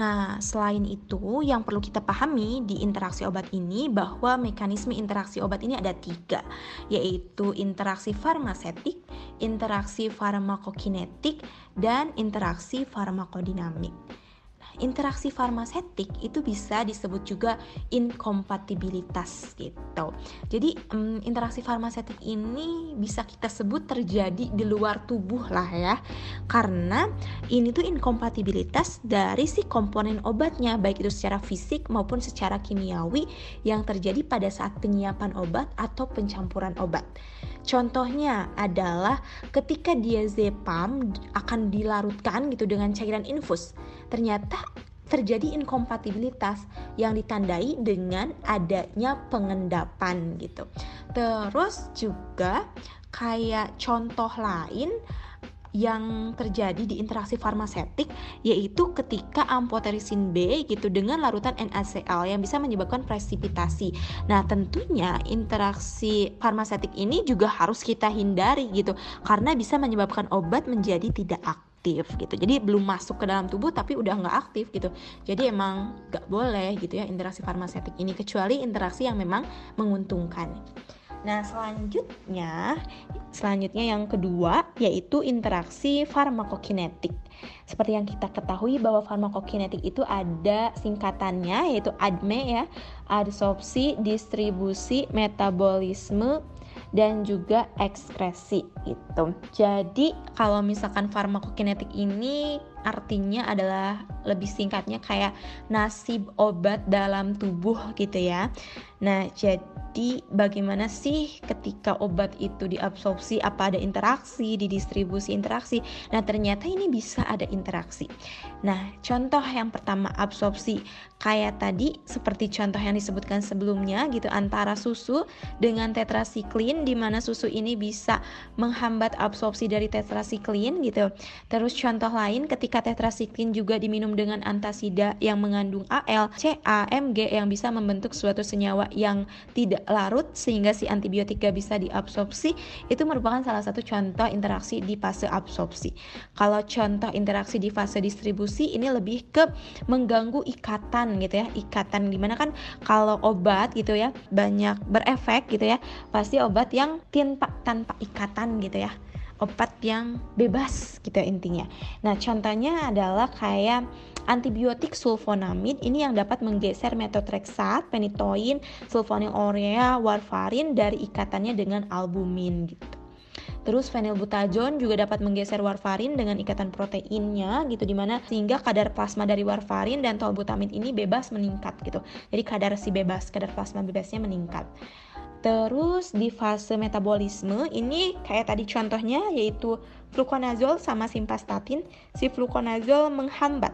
Nah, selain itu, yang perlu kita pahami di interaksi obat ini bahwa mekanisme interaksi obat ini ada tiga, yaitu interaksi farmasetik, interaksi farmakokinetik, dan interaksi farmakodinamik interaksi farmasetik itu bisa disebut juga inkompatibilitas gitu. Jadi um, interaksi farmasetik ini bisa kita sebut terjadi di luar tubuh lah ya. Karena ini tuh inkompatibilitas dari si komponen obatnya baik itu secara fisik maupun secara kimiawi yang terjadi pada saat penyiapan obat atau pencampuran obat. Contohnya adalah ketika diazepam akan dilarutkan gitu dengan cairan infus. Ternyata terjadi inkompatibilitas yang ditandai dengan adanya pengendapan gitu. Terus juga kayak contoh lain yang terjadi di interaksi farmasetik yaitu ketika amphoterisin B gitu dengan larutan NaCl yang bisa menyebabkan presipitasi. Nah, tentunya interaksi farmasetik ini juga harus kita hindari gitu karena bisa menyebabkan obat menjadi tidak aktif gitu. Jadi belum masuk ke dalam tubuh tapi udah nggak aktif gitu. Jadi emang nggak boleh gitu ya interaksi farmasetik ini kecuali interaksi yang memang menguntungkan. Nah, selanjutnya selanjutnya yang kedua yaitu interaksi farmakokinetik. Seperti yang kita ketahui bahwa farmakokinetik itu ada singkatannya yaitu ADME ya, adsorpsi, distribusi, metabolisme, dan juga ekskresi itu. Jadi kalau misalkan farmakokinetik ini artinya adalah lebih singkatnya kayak nasib obat dalam tubuh gitu ya. Nah, jadi bagaimana sih ketika obat itu diabsorpsi apa ada interaksi, didistribusi interaksi. Nah, ternyata ini bisa ada interaksi. Nah, contoh yang pertama absorpsi kayak tadi seperti contoh yang disebutkan sebelumnya gitu antara susu dengan tetrasiklin di mana susu ini bisa menghambat absorpsi dari tetrasiklin gitu. Terus contoh lain ketika tetrasiklin juga diminum dengan antasida yang mengandung AL, CA, MG yang bisa membentuk suatu senyawa yang tidak larut sehingga si antibiotika bisa diabsorpsi itu merupakan salah satu contoh interaksi di fase absorpsi. Kalau contoh interaksi di fase distribusi ini lebih ke mengganggu ikatan gitu ya, ikatan di mana kan kalau obat gitu ya banyak berefek gitu ya, pasti obat yang tanpa tanpa ikatan gitu ya obat yang bebas gitu ya intinya. Nah, contohnya adalah kayak antibiotik sulfonamid ini yang dapat menggeser metotreksat, penitoin, sulfonylurea, warfarin dari ikatannya dengan albumin gitu. Terus fenilbutazon juga dapat menggeser warfarin dengan ikatan proteinnya gitu di mana sehingga kadar plasma dari warfarin dan tolbutamid ini bebas meningkat gitu. Jadi kadar si bebas, kadar plasma bebasnya meningkat. Terus di fase metabolisme ini kayak tadi contohnya yaitu fluconazole sama simvastatin. Si fluconazole menghambat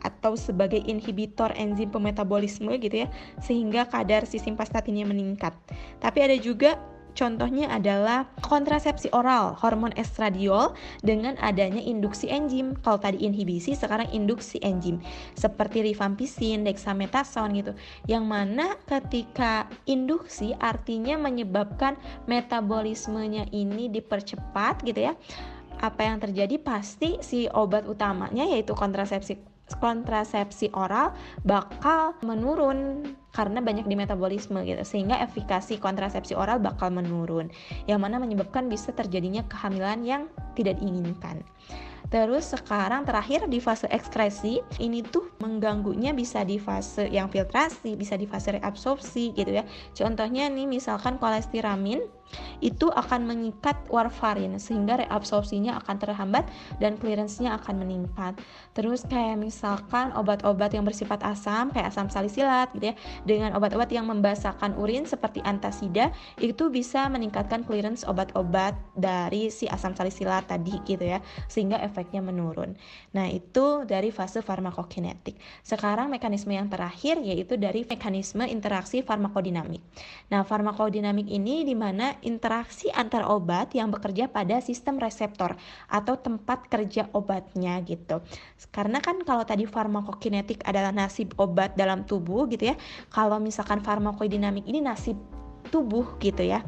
atau sebagai inhibitor enzim pemetabolisme gitu ya sehingga kadar si simvastatinnya meningkat. Tapi ada juga Contohnya adalah kontrasepsi oral, hormon estradiol dengan adanya induksi enzim. Kalau tadi inhibisi, sekarang induksi enzim. Seperti rifampicin, dexamethasone gitu. Yang mana ketika induksi artinya menyebabkan metabolismenya ini dipercepat gitu ya. Apa yang terjadi pasti si obat utamanya yaitu kontrasepsi kontrasepsi oral bakal menurun karena banyak di metabolisme gitu sehingga efikasi kontrasepsi oral bakal menurun yang mana menyebabkan bisa terjadinya kehamilan yang tidak diinginkan. Terus sekarang terakhir di fase ekskresi ini tuh mengganggunya bisa di fase yang filtrasi, bisa di fase reabsorpsi gitu ya. Contohnya nih misalkan kolestiramin itu akan mengikat warfarin sehingga reabsorpsinya akan terhambat dan clearance-nya akan meningkat. Terus kayak misalkan obat-obat yang bersifat asam kayak asam salisilat gitu ya dengan obat-obat yang membasahkan urin seperti antasida itu bisa meningkatkan clearance obat-obat dari si asam salisilat tadi gitu ya sehingga efeknya menurun. Nah, itu dari fase farmakokinetik. Sekarang mekanisme yang terakhir yaitu dari mekanisme interaksi farmakodinamik. Nah, farmakodinamik ini di interaksi antar obat yang bekerja pada sistem reseptor atau tempat kerja obatnya gitu. Karena kan kalau tadi farmakokinetik adalah nasib obat dalam tubuh gitu ya. Kalau misalkan farmakodinamik ini nasib tubuh gitu ya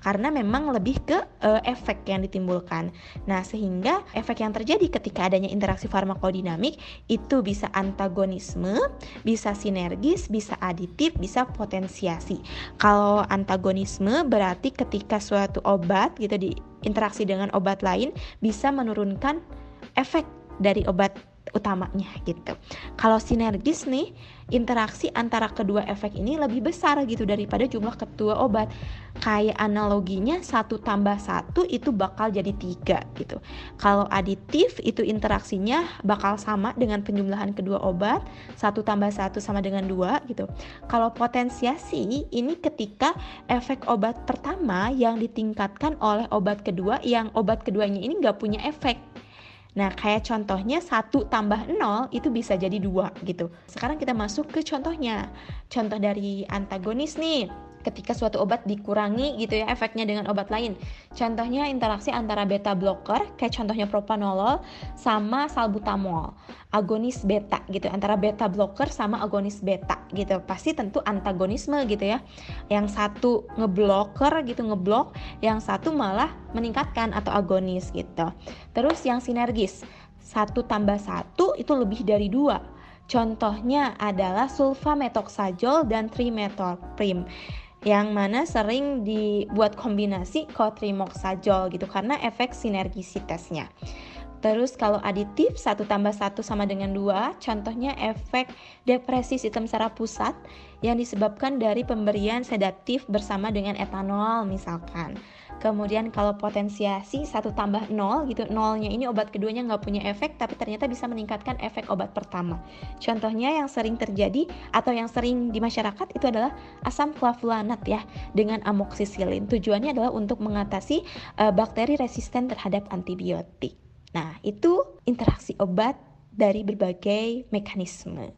karena memang lebih ke uh, efek yang ditimbulkan. Nah, sehingga efek yang terjadi ketika adanya interaksi farmakodinamik itu bisa antagonisme, bisa sinergis, bisa aditif, bisa potensiasi. Kalau antagonisme berarti ketika suatu obat gitu diinteraksi dengan obat lain bisa menurunkan efek dari obat utamanya gitu. Kalau sinergis nih, interaksi antara kedua efek ini lebih besar gitu daripada jumlah kedua obat. Kayak analoginya satu tambah satu itu bakal jadi tiga gitu. Kalau aditif itu interaksinya bakal sama dengan penjumlahan kedua obat, satu tambah satu sama dengan dua gitu. Kalau potensiasi ini ketika efek obat pertama yang ditingkatkan oleh obat kedua yang obat keduanya ini nggak punya efek Nah, kayak contohnya satu tambah 0 itu bisa jadi dua gitu. Sekarang kita masuk ke contohnya. Contoh dari antagonis nih ketika suatu obat dikurangi gitu ya efeknya dengan obat lain. Contohnya interaksi antara beta blocker kayak contohnya propanolol sama salbutamol. Agonis beta gitu antara beta blocker sama agonis beta gitu. Pasti tentu antagonisme gitu ya. Yang satu ngeblocker gitu ngeblok, yang satu malah meningkatkan atau agonis gitu. Terus yang sinergis satu tambah satu itu lebih dari dua. Contohnya adalah sulfametoxazole dan trimetoprim yang mana sering dibuat kombinasi cotrimoxazole gitu karena efek sinergisitasnya. Terus kalau aditif 1 tambah 1 sama dengan 2, contohnya efek depresi sistem saraf pusat yang disebabkan dari pemberian sedatif bersama dengan etanol misalkan. Kemudian kalau potensiasi 1 tambah 0 gitu, nolnya ini obat keduanya nggak punya efek tapi ternyata bisa meningkatkan efek obat pertama. Contohnya yang sering terjadi atau yang sering di masyarakat itu adalah asam clavulanat ya dengan amoksisilin. Tujuannya adalah untuk mengatasi uh, bakteri resisten terhadap antibiotik. Nah, itu interaksi obat dari berbagai mekanisme.